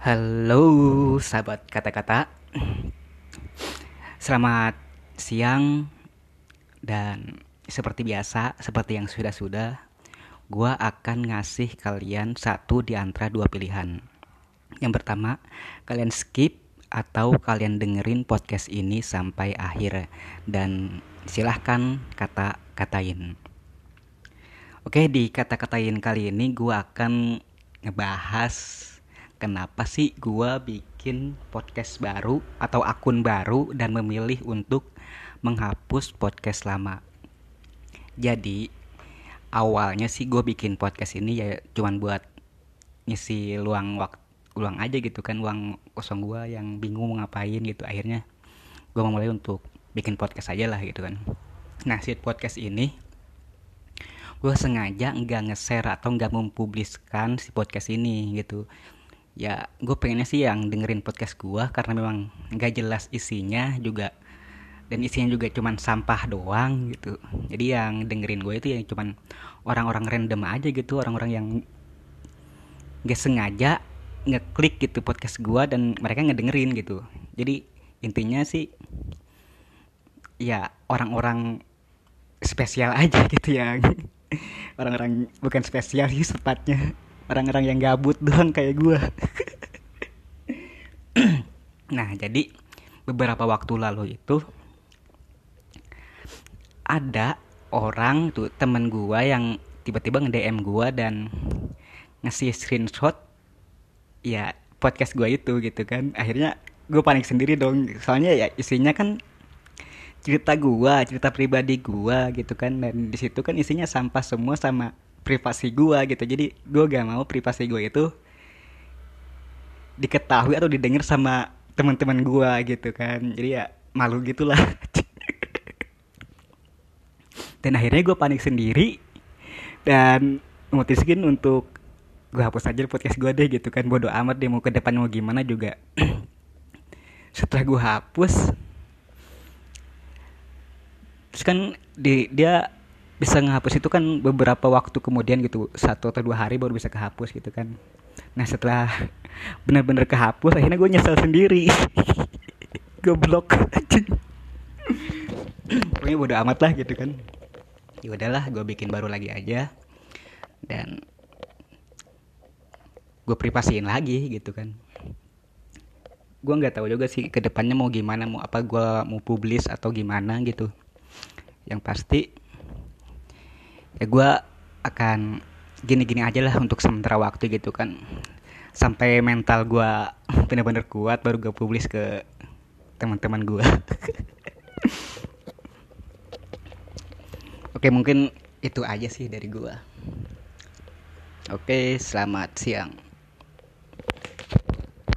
Halo sahabat kata-kata. Selamat siang Dan seperti biasa Seperti yang sudah-sudah Gua akan ngasih kalian satu di antara dua pilihan. Yang pertama Kalian skip atau kalian dengerin podcast ini sampai akhir Dan silahkan kata-katain. Oke di kata-katain kali ini gue akan ngebahas kenapa sih gue bikin podcast baru atau akun baru dan memilih untuk menghapus podcast lama. Jadi awalnya sih gue bikin podcast ini ya cuman buat ngisi luang waktu luang aja gitu kan luang kosong gue yang bingung mau ngapain gitu. Akhirnya gue memulai untuk bikin podcast aja lah gitu kan. Nah si podcast ini gue sengaja nggak nge-share atau nggak mempubliskan si podcast ini gitu ya gue pengennya sih yang dengerin podcast gue karena memang nggak jelas isinya juga. Dan isinya juga cuman sampah doang gitu. Jadi yang dengerin gue itu ya cuman orang-orang random aja gitu orang-orang yang nggak sengaja ngeklik gitu podcast gue dan mereka ngedengerin gitu. Jadi intinya sih ya orang-orang spesial aja gitu ya. Orang-orang bukan spesial sih sepatnya orang-orang yang gabut doang kayak gue nah jadi beberapa waktu lalu itu ada orang tuh temen gue yang tiba-tiba nge-DM gue dan ngasih screenshot ya podcast gue itu gitu kan. Akhirnya gue panik sendiri dong. Soalnya ya isinya kan cerita gue cerita pribadi gue gitu kan. Dan di situ kan isinya sampah semua sama privasi gue gitu. Jadi gue gak mau privasi gue itu diketahui atau didengar sama teman-teman gue gitu kan. Jadi ya malu gitulah. Dan akhirnya gue panik sendiri dan memutuskan untuk gue hapus aja podcast gue deh gitu kan. Bodo amat deh mau ke depan mau gimana juga. Setelah gue hapus terus kan di dia bisa ngehapus itu kan beberapa waktu kemudian gitu satu atau dua hari baru bisa kehapus gitu kan. Nah setelah benar-benar kehapus akhirnya gue nyesel sendiri. Goblok pokoknya bodo amat lah gitu kan. Ya udahlah gue bikin baru lagi aja. Dan gue privasiin lagi gitu kan. Gue nggak tahu juga sih ke depannya mau gimana mau apa gue mau publis atau gimana gitu. Yang pasti ya gue akan gini-gini aja lah untuk sementara waktu gitu kan. Sampai mental gue bener-bener kuat baru gue publis ke teman-teman gue oke mungkin itu aja sih dari gue oke selamat siang